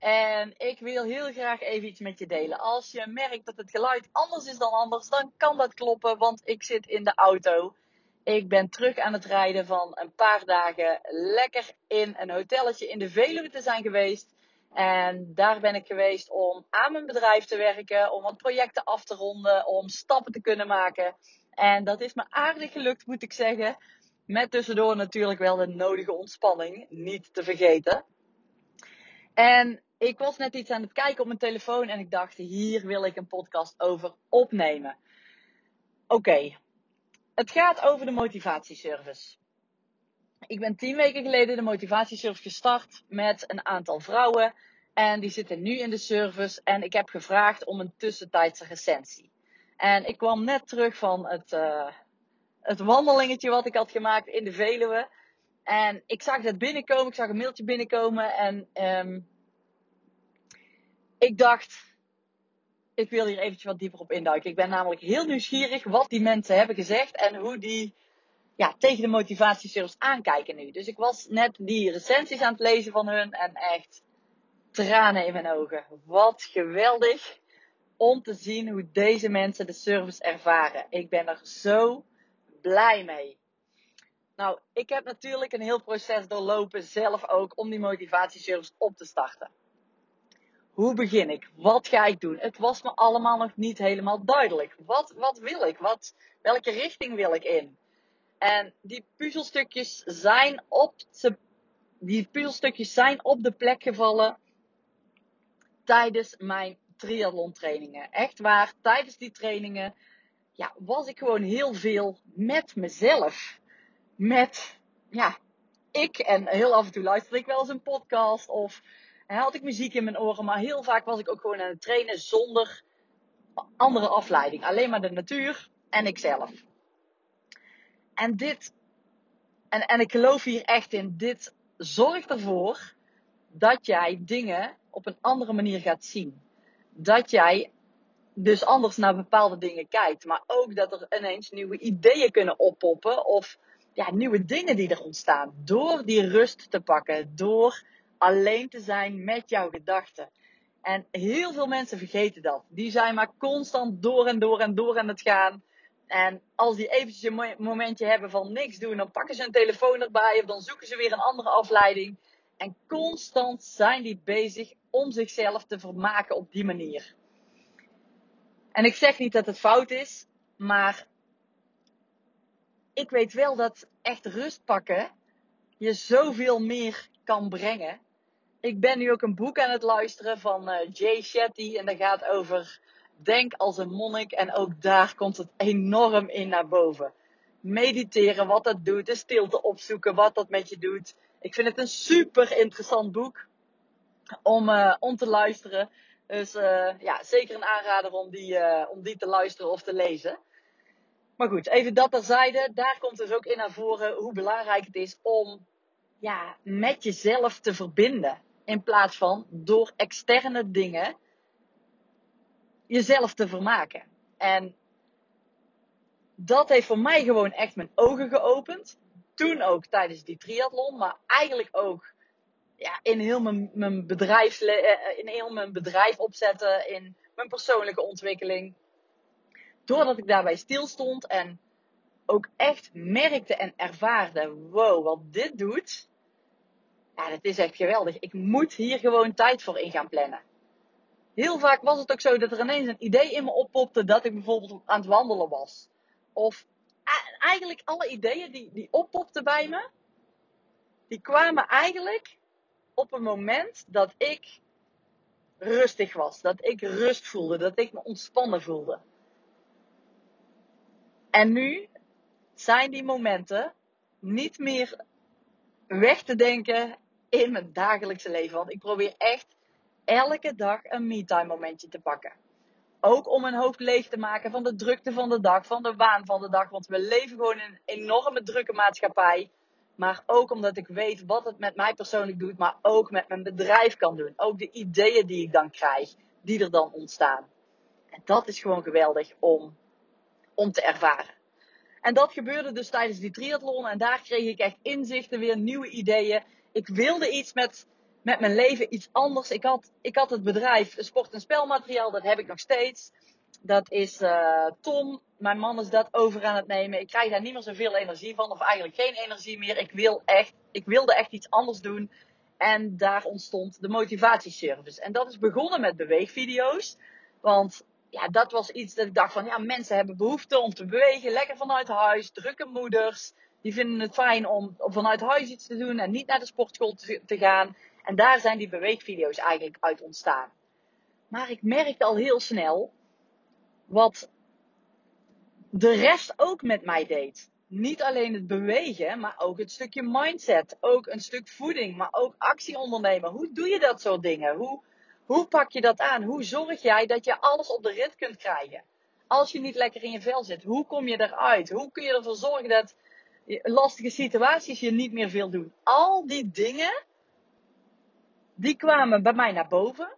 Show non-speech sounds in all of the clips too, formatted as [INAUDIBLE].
En ik wil heel graag even iets met je delen. Als je merkt dat het geluid anders is dan anders, dan kan dat kloppen, want ik zit in de auto. Ik ben terug aan het rijden van een paar dagen lekker in een hotelletje in de Veluwe te zijn geweest. En daar ben ik geweest om aan mijn bedrijf te werken, om wat projecten af te ronden, om stappen te kunnen maken. En dat is me aardig gelukt, moet ik zeggen. Met tussendoor natuurlijk wel de nodige ontspanning, niet te vergeten. En ik was net iets aan het kijken op mijn telefoon en ik dacht, hier wil ik een podcast over opnemen. Oké, het gaat over de motivatieservice. Ik ben tien weken geleden de motivatieservice gestart met een aantal vrouwen. En die zitten nu in de service. En ik heb gevraagd om een tussentijdse recensie. En ik kwam net terug van het, uh, het wandelingetje wat ik had gemaakt in de Veluwe. En ik zag dat binnenkomen. Ik zag een mailtje binnenkomen. En um, ik dacht, ik wil hier eventjes wat dieper op induiken. Ik ben namelijk heel nieuwsgierig wat die mensen hebben gezegd en hoe die ja, tegen de motivatieservice aankijken nu. Dus ik was net die recensies aan het lezen van hun en echt tranen in mijn ogen. Wat geweldig om te zien hoe deze mensen de service ervaren. Ik ben er zo blij mee. Nou, ik heb natuurlijk een heel proces doorlopen zelf ook om die motivatieservice op te starten. Hoe begin ik? Wat ga ik doen? Het was me allemaal nog niet helemaal duidelijk. Wat, wat wil ik? Wat, welke richting wil ik in? En die puzzelstukjes zijn op, die puzzelstukjes zijn op de plek gevallen tijdens mijn triathlon trainingen. Echt waar, tijdens die trainingen ja, was ik gewoon heel veel met mezelf. Met, ja, ik en heel af en toe luisterde ik wel eens een podcast of had ik muziek in mijn oren, maar heel vaak was ik ook gewoon aan het trainen zonder andere afleiding. Alleen maar de natuur en ikzelf. En dit, en, en ik geloof hier echt in, dit zorgt ervoor dat jij dingen op een andere manier gaat zien. Dat jij dus anders naar bepaalde dingen kijkt. Maar ook dat er ineens nieuwe ideeën kunnen oppoppen. Of ja, nieuwe dingen die er ontstaan. Door die rust te pakken. Door alleen te zijn met jouw gedachten. En heel veel mensen vergeten dat. Die zijn maar constant door en door en door aan het gaan. En als die eventjes een momentje hebben van niks doen, dan pakken ze een telefoon erbij of dan zoeken ze weer een andere afleiding. En constant zijn die bezig om zichzelf te vermaken op die manier. En ik zeg niet dat het fout is, maar ik weet wel dat echt rust pakken je zoveel meer kan brengen ik ben nu ook een boek aan het luisteren van uh, Jay Shetty. En dat gaat over denk als een monnik. En ook daar komt het enorm in naar boven. Mediteren, wat dat doet. De stilte opzoeken, wat dat met je doet. Ik vind het een super interessant boek om, uh, om te luisteren. Dus uh, ja, zeker een aanrader om die, om die te luisteren of te lezen. Maar goed, even dat terzijde. Daar komt dus ook in naar voren hoe belangrijk het is om ja, met jezelf te verbinden. In plaats van door externe dingen jezelf te vermaken. En dat heeft voor mij gewoon echt mijn ogen geopend. Toen ook tijdens die triathlon, maar eigenlijk ook ja, in, heel mijn, mijn bedrijf, eh, eh, in heel mijn bedrijf opzetten, in mijn persoonlijke ontwikkeling. Doordat ik daarbij stilstond en ook echt merkte en ervaarde: wow, wat dit doet, ja, dat is echt geweldig. Ik moet hier gewoon tijd voor in gaan plannen. Heel vaak was het ook zo dat er ineens een idee in me oppopte dat ik bijvoorbeeld aan het wandelen was. Of eigenlijk alle ideeën die, die oppopten bij me, die kwamen eigenlijk op een moment dat ik rustig was. Dat ik rust voelde, dat ik me ontspannen voelde. En nu zijn die momenten niet meer weg te denken in mijn dagelijkse leven. Want ik probeer echt elke dag een me-time momentje te pakken. Ook om mijn hoofd leeg te maken van de drukte van de dag, van de waan van de dag. Want we leven gewoon in een enorme drukke maatschappij. Maar ook omdat ik weet wat het met mij persoonlijk doet, maar ook met mijn bedrijf kan doen. Ook de ideeën die ik dan krijg, die er dan ontstaan. En dat is gewoon geweldig om, om te ervaren. En dat gebeurde dus tijdens die triathlon. En daar kreeg ik echt inzichten, weer nieuwe ideeën. Ik wilde iets met, met mijn leven, iets anders. Ik had, ik had het bedrijf Sport- en Spelmateriaal, dat heb ik nog steeds. Dat is uh, Tom. Mijn man is dat over aan het nemen. Ik krijg daar niet meer zoveel energie van, of eigenlijk geen energie meer. Ik, wil echt, ik wilde echt iets anders doen. En daar ontstond de motivatieservice. En dat is begonnen met beweegvideo's. Want ja, dat was iets dat ik dacht van, ja, mensen hebben behoefte om te bewegen, lekker vanuit huis, drukke moeders, die vinden het fijn om, vanuit huis iets te doen en niet naar de sportschool te, te gaan. En daar zijn die beweegvideo's eigenlijk uit ontstaan. Maar ik merkte al heel snel wat de rest ook met mij deed. Niet alleen het bewegen, maar ook het stukje mindset. Ook een stuk voeding, maar ook actie ondernemen. Hoe doe je dat soort dingen? Hoe, hoe pak je dat aan? Hoe zorg jij dat je alles op de rit kunt krijgen? Als je niet lekker in je vel zit, hoe kom je eruit? Hoe kun je ervoor zorgen dat lastige situaties je niet meer veel doen? Al die dingen, die kwamen bij mij naar boven.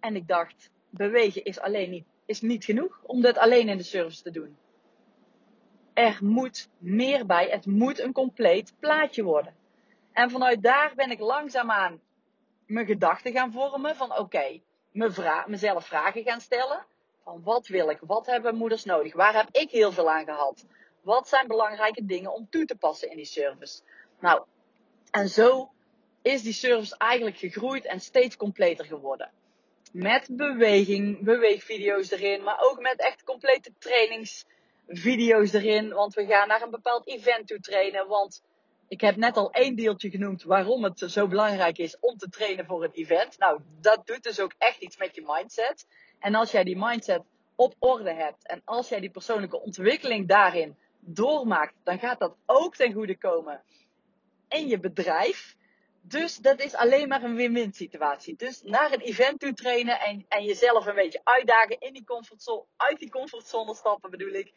En ik dacht, bewegen is alleen niet, is niet genoeg om dat alleen in de service te doen. Er moet meer bij. Het moet een compleet plaatje worden. En vanuit daar ben ik langzaamaan mijn gedachten gaan vormen van oké, okay, mezelf vragen gaan stellen. Van wat wil ik? Wat hebben moeders nodig? Waar heb ik heel veel aan gehad? Wat zijn belangrijke dingen om toe te passen in die service? Nou, en zo is die service eigenlijk gegroeid en steeds completer geworden. Met beweging, beweegvideo's erin, maar ook met echt complete trainingsvideo's erin. Want we gaan naar een bepaald event toe trainen. Want ik heb net al één deeltje genoemd waarom het zo belangrijk is om te trainen voor een event. Nou, dat doet dus ook echt iets met je mindset. En als jij die mindset op orde hebt en als jij die persoonlijke ontwikkeling daarin doormaakt, dan gaat dat ook ten goede komen in je bedrijf. Dus dat is alleen maar een win-win situatie. Dus naar een event toe trainen en, en jezelf een beetje uitdagen in die comfortzone, uit die comfortzone stappen bedoel ik.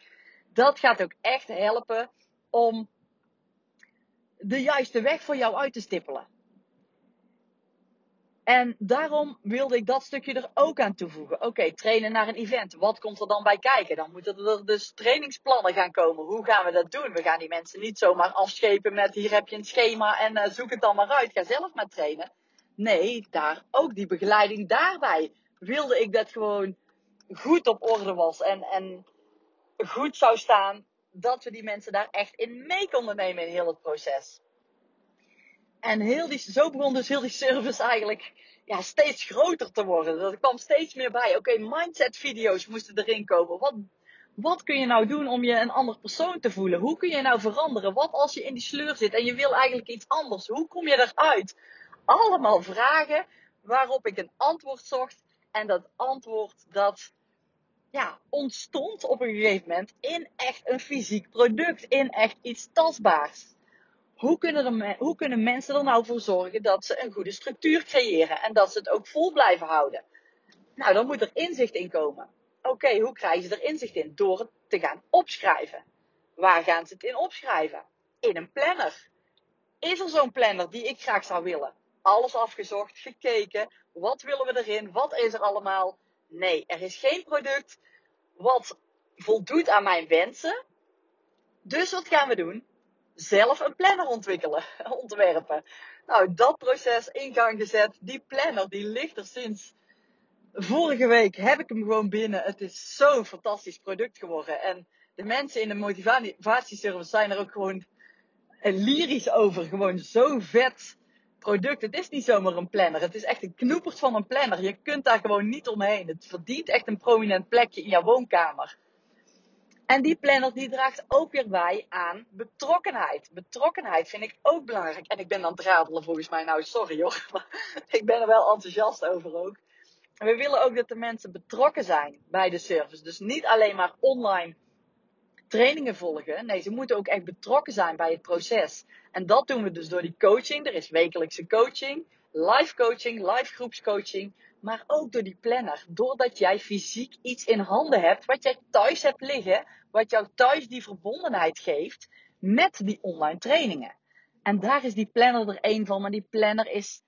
Dat gaat ook echt helpen om de juiste weg voor jou uit te stippelen. En daarom wilde ik dat stukje er ook aan toevoegen. Oké, trainen naar een event. Wat komt er dan bij kijken? Dan moeten er dus trainingsplannen gaan komen. Hoe gaan we dat doen? We gaan die mensen niet zomaar afschepen met hier heb je een schema en uh, zoek het dan maar uit. Ga zelf maar trainen. Nee, daar ook die begeleiding daarbij. Wilde ik dat gewoon goed op orde was en, en goed zou staan. Dat we die mensen daar echt in mee konden nemen in heel het proces. En heel die, zo begon dus heel die service eigenlijk ja, steeds groter te worden. Er kwam steeds meer bij. Oké, mindset video's moesten erin komen. Wat, wat kun je nou doen om je een ander persoon te voelen? Hoe kun je nou veranderen? Wat als je in die sleur zit en je wil eigenlijk iets anders? Hoe kom je eruit? Allemaal vragen waarop ik een antwoord zocht. En dat antwoord dat ja, ontstond op een gegeven moment in echt een fysiek product. In echt iets tastbaars. Hoe kunnen, er, hoe kunnen mensen er nou voor zorgen dat ze een goede structuur creëren en dat ze het ook vol blijven houden? Nou, dan moet er inzicht in komen. Oké, hoe krijgen ze er inzicht in? Door het te gaan opschrijven. Waar gaan ze het in opschrijven? In een planner. Is er zo'n planner die ik graag zou willen? Alles afgezocht, gekeken. Wat willen we erin? Wat is er allemaal? Nee, er is geen product wat voldoet aan mijn wensen. Dus wat gaan we doen? Zelf een planner ontwikkelen, [LAUGHS] ontwerpen. Nou, dat proces in gang gezet. Die planner, die ligt er sinds vorige week. Heb ik hem gewoon binnen. Het is zo'n fantastisch product geworden. En de mensen in de motivatieservice zijn er ook gewoon lyrisch over. Gewoon zo vet product. Het is niet zomaar een planner. Het is echt een knoepert van een planner. Je kunt daar gewoon niet omheen. Het verdient echt een prominent plekje in jouw woonkamer. En die planner die draagt ook weer bij aan betrokkenheid. Betrokkenheid vind ik ook belangrijk. En ik ben aan het radelen volgens mij. Nou, sorry hoor. [LAUGHS] Maar ik ben er wel enthousiast over ook. we willen ook dat de mensen betrokken zijn bij de service. Dus niet alleen maar online trainingen volgen. Nee, ze moeten ook echt betrokken zijn bij het proces. En dat doen we dus door die coaching. Er is wekelijkse coaching. Live coaching, live groepscoaching, maar ook door die planner. Doordat jij fysiek iets in handen hebt wat jij thuis hebt liggen, wat jou thuis die verbondenheid geeft met die online trainingen. En daar is die planner er één van, maar die planner is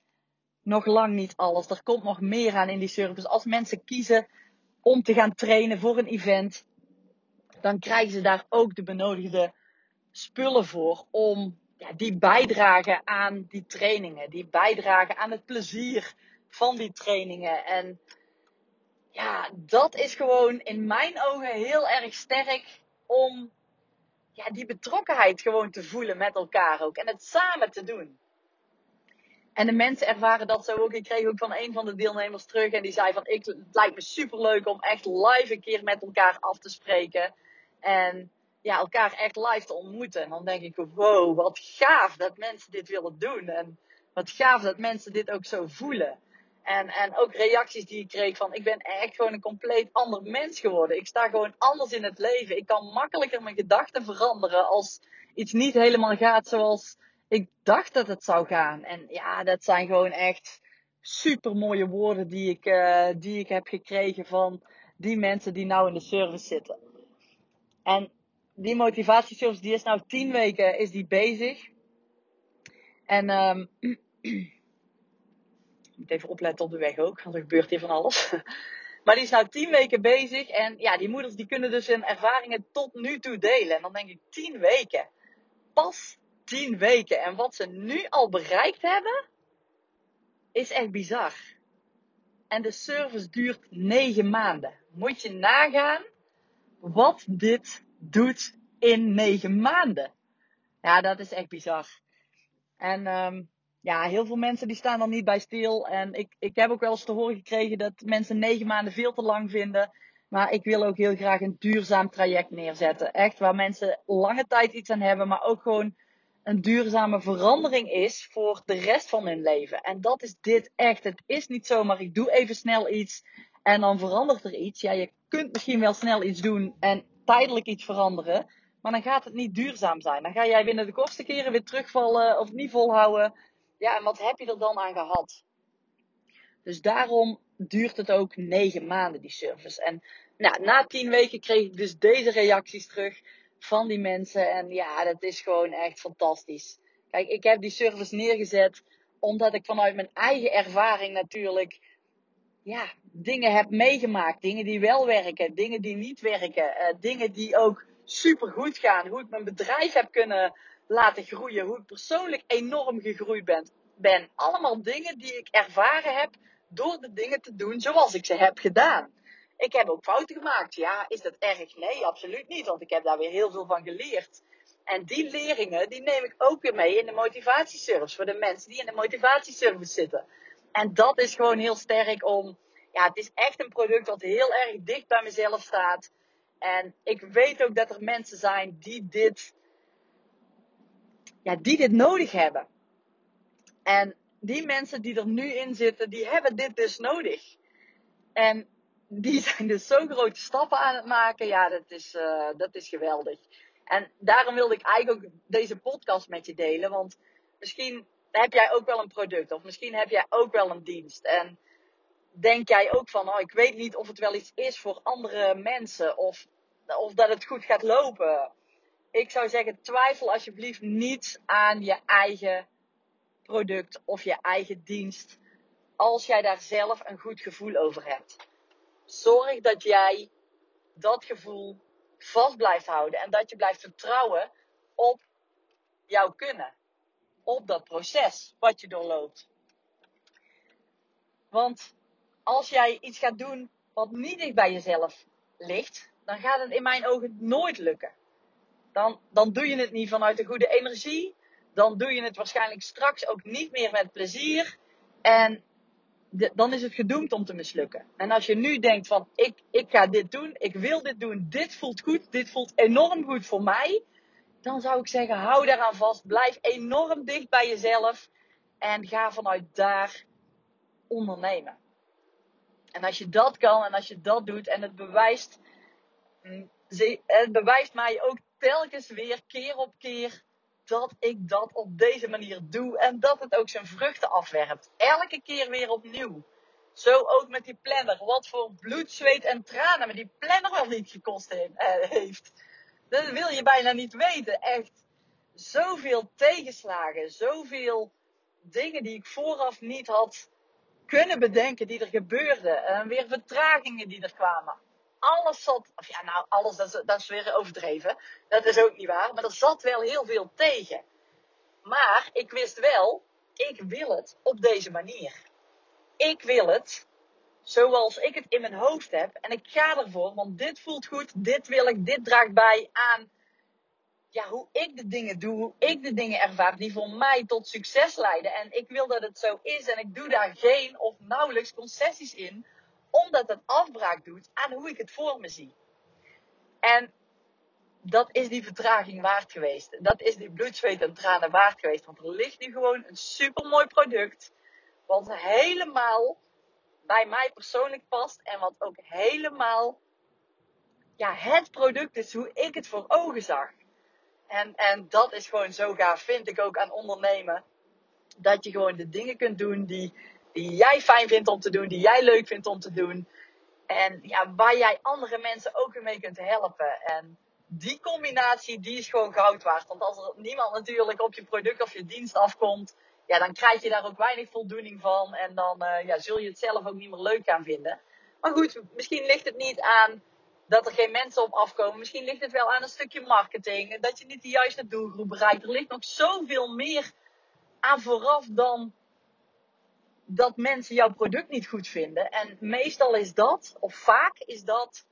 nog lang niet alles. Er komt nog meer aan in die service. Als mensen kiezen om te gaan trainen voor een event, dan krijgen ze daar ook de benodigde spullen voor om ja, die bijdragen aan die trainingen, die bijdragen aan het plezier van die trainingen. En ja, dat is gewoon in mijn ogen heel erg sterk om ja, die betrokkenheid gewoon te voelen met elkaar ook en het samen te doen. En de mensen ervaren dat zo ook. Ik kreeg ook van een van de deelnemers terug en die zei van ik, het lijkt me super leuk om echt live een keer met elkaar af te spreken. En ja, elkaar echt live te ontmoeten. En dan denk ik, wow, wat gaaf dat mensen dit willen doen. En wat gaaf dat mensen dit ook zo voelen. En, en ook reacties die ik kreeg van, ik ben echt gewoon een compleet ander mens geworden. Ik sta gewoon anders in het leven. Ik kan makkelijker mijn gedachten veranderen als iets niet helemaal gaat zoals ik dacht dat het zou gaan. En ja, dat zijn gewoon echt super mooie woorden die ik, uh, die ik heb gekregen van die mensen die nou in de service zitten. En die motivatieservice die is nou tien weken is die bezig. En um, [CLEARS THROAT] ik moet even opletten op de weg ook, want er gebeurt hier van alles. [LAUGHS] Maar die is nou tien weken bezig. En ja, die moeders die kunnen dus hun ervaringen tot nu toe delen. En dan denk ik, tien weken. Pas tien weken. En wat ze nu al bereikt hebben, is echt bizar. En de service duurt negen maanden. Moet je nagaan wat dit doet in negen maanden. Ja, dat is echt bizar. En um, ja, heel veel mensen die staan er niet bij stil. En ik, ik heb ook wel eens te horen gekregen dat mensen negen maanden veel te lang vinden. Maar ik wil ook heel graag een duurzaam traject neerzetten. Echt waar mensen lange tijd iets aan hebben, maar ook gewoon een duurzame verandering is voor de rest van hun leven. En dat is dit echt. Het is niet zomaar, ik doe even snel iets en dan verandert er iets. Ja, je kunt misschien wel snel iets doen en tijdelijk iets veranderen. Maar dan gaat het niet duurzaam zijn. Dan ga jij binnen de kortste keren weer terugvallen of niet volhouden. Ja, en wat heb je er dan aan gehad? Dus daarom duurt het ook negen maanden, die service. En nou, na tien weken kreeg ik dus deze reacties terug van die mensen. En ja, dat is gewoon echt fantastisch. Kijk, ik heb die service neergezet omdat ik vanuit mijn eigen ervaring natuurlijk ja, dingen heb meegemaakt. Dingen die wel werken, dingen die niet werken. Uh, dingen die ook super goed gaan. Hoe ik mijn bedrijf heb kunnen laten groeien. Hoe ik persoonlijk enorm gegroeid ben. ben. Allemaal dingen die ik ervaren heb door de dingen te doen zoals ik ze heb gedaan. Ik heb ook fouten gemaakt. Ja, is dat erg? Nee, absoluut niet. Want ik heb daar weer heel veel van geleerd. En die leringen, die neem ik ook weer mee in de motivatieservice. Voor de mensen die in de motivatieservice zitten. En dat is gewoon heel sterk om. Ja, het is echt een product dat heel erg dicht bij mezelf staat. En ik weet ook dat er mensen zijn die dit. Ja, die dit nodig hebben. En die mensen die er nu in zitten, die hebben dit dus nodig. En die zijn dus zo grote stappen aan het maken. Ja, dat is, uh, dat is geweldig. En daarom wilde ik eigenlijk ook deze podcast met je delen. Want misschien heb jij ook wel een product. Of misschien heb jij ook wel een dienst. En denk jij ook van, oh, ik weet niet of het wel iets is voor andere mensen. Of, of dat het goed gaat lopen. Ik zou zeggen, twijfel alsjeblieft niet aan je eigen product of je eigen dienst. Als jij daar zelf een goed gevoel over hebt. Zorg dat jij dat gevoel vast blijft houden. En dat je blijft vertrouwen op jouw kunnen. Op dat proces wat je doorloopt. Want als jij iets gaat doen wat niet dicht bij jezelf ligt, dan gaat het in mijn ogen nooit lukken. Dan, dan doe je het niet vanuit een goede energie. Dan doe je het waarschijnlijk straks ook niet meer met plezier. En dan is het gedoemd om te mislukken. En als je nu denkt van ik, ik ga dit doen, ik wil dit doen, dit voelt goed, dit voelt enorm goed voor mij. Dan zou ik zeggen, hou daaraan vast. Blijf enorm dicht bij jezelf. En ga vanuit daar ondernemen. En als je dat kan en als je dat doet en het bewijst, mm, het bewijst mij ook telkens weer, keer op keer, dat ik dat op deze manier doe en dat het ook zijn vruchten afwerpt. Elke keer weer opnieuw. Zo ook met die planner. Wat voor bloed, zweet en tranen me die planner wel niet gekost eh, heeft. Dat wil je bijna niet weten. Echt zoveel tegenslagen, zoveel dingen die ik vooraf niet had kunnen bedenken die er gebeurden. En weer vertragingen die er kwamen. Alles zat, of ja, nou, alles, dat is, dat is weer overdreven. Dat is ook niet waar. Maar er zat wel heel veel tegen. Maar ik wist wel, ik wil het op deze manier. Ik wil het zoals ik het in mijn hoofd heb. En ik ga ervoor, want dit voelt goed, dit wil ik, dit draagt bij aan ja, hoe ik de dingen doe, hoe ik de dingen ervaar die voor mij tot succes leiden. En ik wil dat het zo is en ik doe daar geen of nauwelijks concessies in, omdat het afbraak doet aan hoe ik het voor me zie. En dat is die vertraging waard geweest. Dat is die bloed, zweet en tranen waard geweest. Want er ligt nu gewoon een supermooi product. Wat helemaal bij mij persoonlijk past. En wat ook helemaal ja, het product is hoe ik het voor ogen zag. En, en dat is gewoon zo gaaf, vind ik ook aan ondernemen. Dat je gewoon de dingen kunt doen die, die jij fijn vindt om te doen, die jij leuk vindt om te doen. En ja, waar jij andere mensen ook mee kunt helpen. En die combinatie, die is gewoon goud waard. Want als er niemand natuurlijk op je product of je dienst afkomt, ja, dan krijg je daar ook weinig voldoening van. En dan uh, ja, zul je het zelf ook niet meer leuk gaan vinden. Maar goed, misschien ligt het niet aan dat er geen mensen op afkomen. Misschien ligt het wel aan een stukje marketing. Dat je niet de juiste doelgroep bereikt. Er ligt nog zoveel meer aan vooraf dan dat mensen jouw product niet goed vinden. En meestal is dat, of vaak is dat,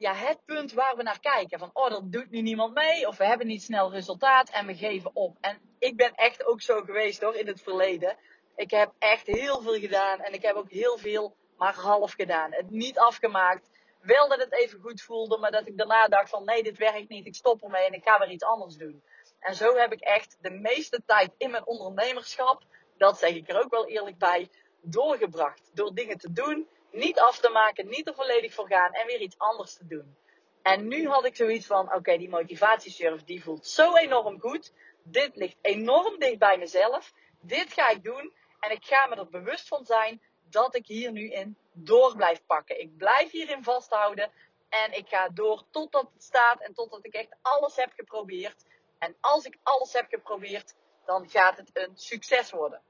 ja, het punt waar we naar kijken. Van, oh, dat doet nu niemand mee. Of we hebben niet snel resultaat en we geven op. En ik ben echt ook zo geweest hoor, in het verleden. Ik heb echt heel veel gedaan. En ik heb ook heel veel maar half gedaan. Het niet afgemaakt. Wel dat het even goed voelde, maar dat ik daarna dacht van nee, dit werkt niet. Ik stop ermee en ik ga weer iets anders doen. En zo heb ik echt de meeste tijd in mijn ondernemerschap, dat zeg ik er ook wel eerlijk bij, doorgebracht. Door dingen te doen, niet af te maken, niet er volledig voor gaan en weer iets anders te doen. En nu had ik zoiets van, oké, die motivatiesurf die voelt zo enorm goed. Dit ligt enorm dicht bij mezelf. Dit ga ik doen. En ik ga me er bewust van zijn dat ik hier nu in door blijf pakken. Ik blijf hierin vasthouden. En ik ga door totdat het staat en totdat ik echt alles heb geprobeerd. En als ik alles heb geprobeerd, dan gaat het een succes worden.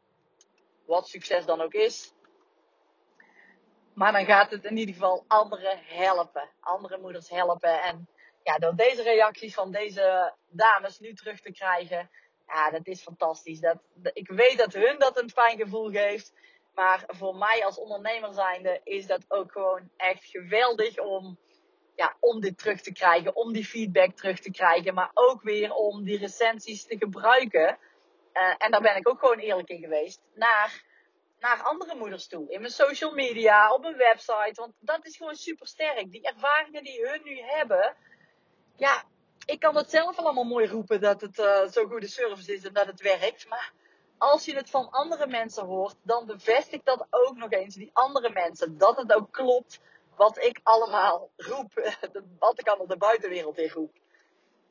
Wat succes dan ook is. Maar dan gaat het in ieder geval anderen helpen. Andere moeders helpen. En ja, door deze reacties van deze dames nu terug te krijgen. Ja, dat is fantastisch. Dat, ik weet dat hun dat een fijn gevoel geeft. Maar voor mij als ondernemer zijnde is dat ook gewoon echt geweldig om, ja, om dit terug te krijgen. Om die feedback terug te krijgen. Maar ook weer om die recensies te gebruiken. Uh, en daar ben ik ook gewoon eerlijk in geweest. Naar, naar andere moeders toe. In mijn social media, op mijn website. Want dat is gewoon super sterk. Die ervaringen die hun nu hebben. Ja, ik kan het zelf allemaal mooi roepen dat het uh, zo'n goede service is en dat het werkt. Maar als je het van andere mensen hoort, dan bevestigt dat ook nog eens die andere mensen. Dat het ook klopt wat ik allemaal roep. [LAUGHS] Wat ik allemaal de buitenwereld in roep.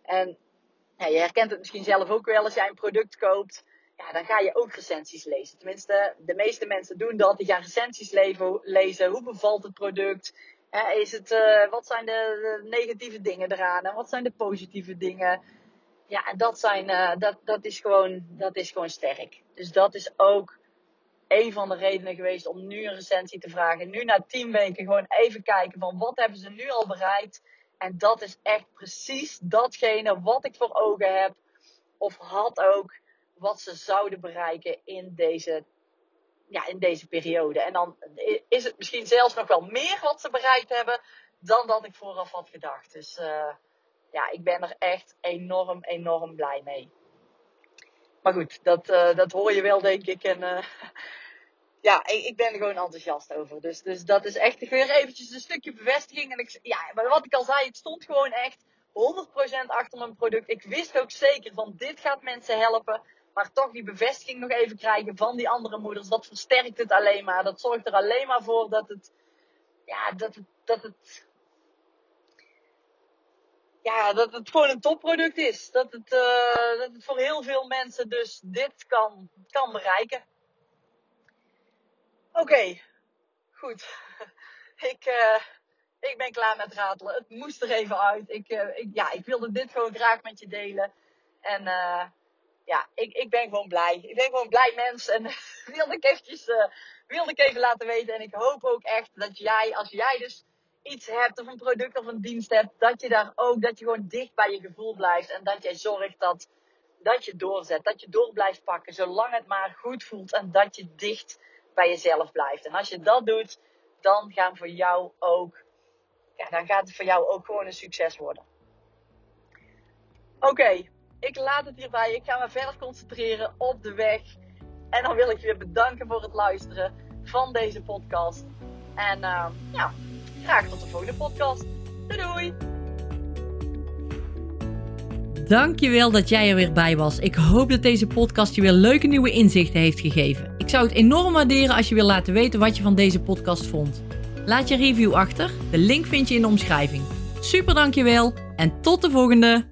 En ja, je herkent het misschien zelf ook wel als jij een product koopt. Ja, dan ga je ook recensies lezen. Tenminste, de meeste mensen doen dat. Die gaan recensies lezen. Hoe bevalt het product? is het, uh, wat zijn de, negatieve dingen eraan? En wat zijn de positieve dingen? ja, en dat, zijn, uh, dat, dat, is gewoon, dat is gewoon sterk. Dus dat is ook een van de redenen geweest om nu een recensie te vragen. Nu na tien weken gewoon even kijken van wat hebben ze nu al bereikt. En dat is echt precies datgene wat ik voor ogen heb. Of had ook wat ze zouden bereiken in deze, ja, in deze periode. En dan is het misschien zelfs nog wel meer wat ze bereikt hebben dan dat ik vooraf had gedacht. Dus uh, ja, ik ben er echt enorm, enorm blij mee. Maar goed, dat, uh, dat hoor je wel, denk ik. En uh, [LAUGHS] ja, ik, ik, ben er gewoon enthousiast over. Dus, dus dat is echt weer eventjes een stukje bevestiging. En ik, ja, maar wat ik al zei, het stond gewoon echt 100% achter mijn product. Ik wist ook zeker van dit gaat mensen helpen. Maar toch die bevestiging nog even krijgen van die andere moeders. Dat versterkt het alleen maar. Dat zorgt er alleen maar voor dat het, ja, dat het, dat het ja, dat het gewoon een topproduct is. Dat het, uh, dat het voor heel veel mensen dus dit kan, kan bereiken. Oké, goed. [LAUGHS] ik, uh, ik ben klaar met ratelen. Het moest er even uit. Ik, uh, ik, ja, ik wilde dit gewoon graag met je delen. En ja, ik, ik ben gewoon blij. Ik ben gewoon blij mens. En [LAUGHS] wilde ik eventjes, wilde ik even laten weten. En ik hoop ook echt dat jij, als jij dus iets hebt of een product of een dienst hebt, dat je daar ook, dat je gewoon dicht bij je gevoel blijft en dat jij zorgt dat, dat je doorzet, dat je door blijft pakken, zolang het maar goed voelt en dat je dicht bij jezelf blijft. En als je dat doet, dan gaan voor jou ook, ja, dan gaat het voor jou ook gewoon een succes worden. Oké, ik laat het hierbij. Ik ga me verder concentreren op de weg. En dan wil ik je weer bedanken voor het luisteren van deze podcast. En uh, ja, graag tot de volgende podcast. Doei doei! Dankjewel dat jij er weer bij was. Ik hoop dat deze podcast je weer leuke nieuwe inzichten heeft gegeven. Ik zou het enorm waarderen als je wil laten weten wat je van deze podcast vond. Laat je review achter. De link vind je in de omschrijving. Super dankjewel en tot de volgende!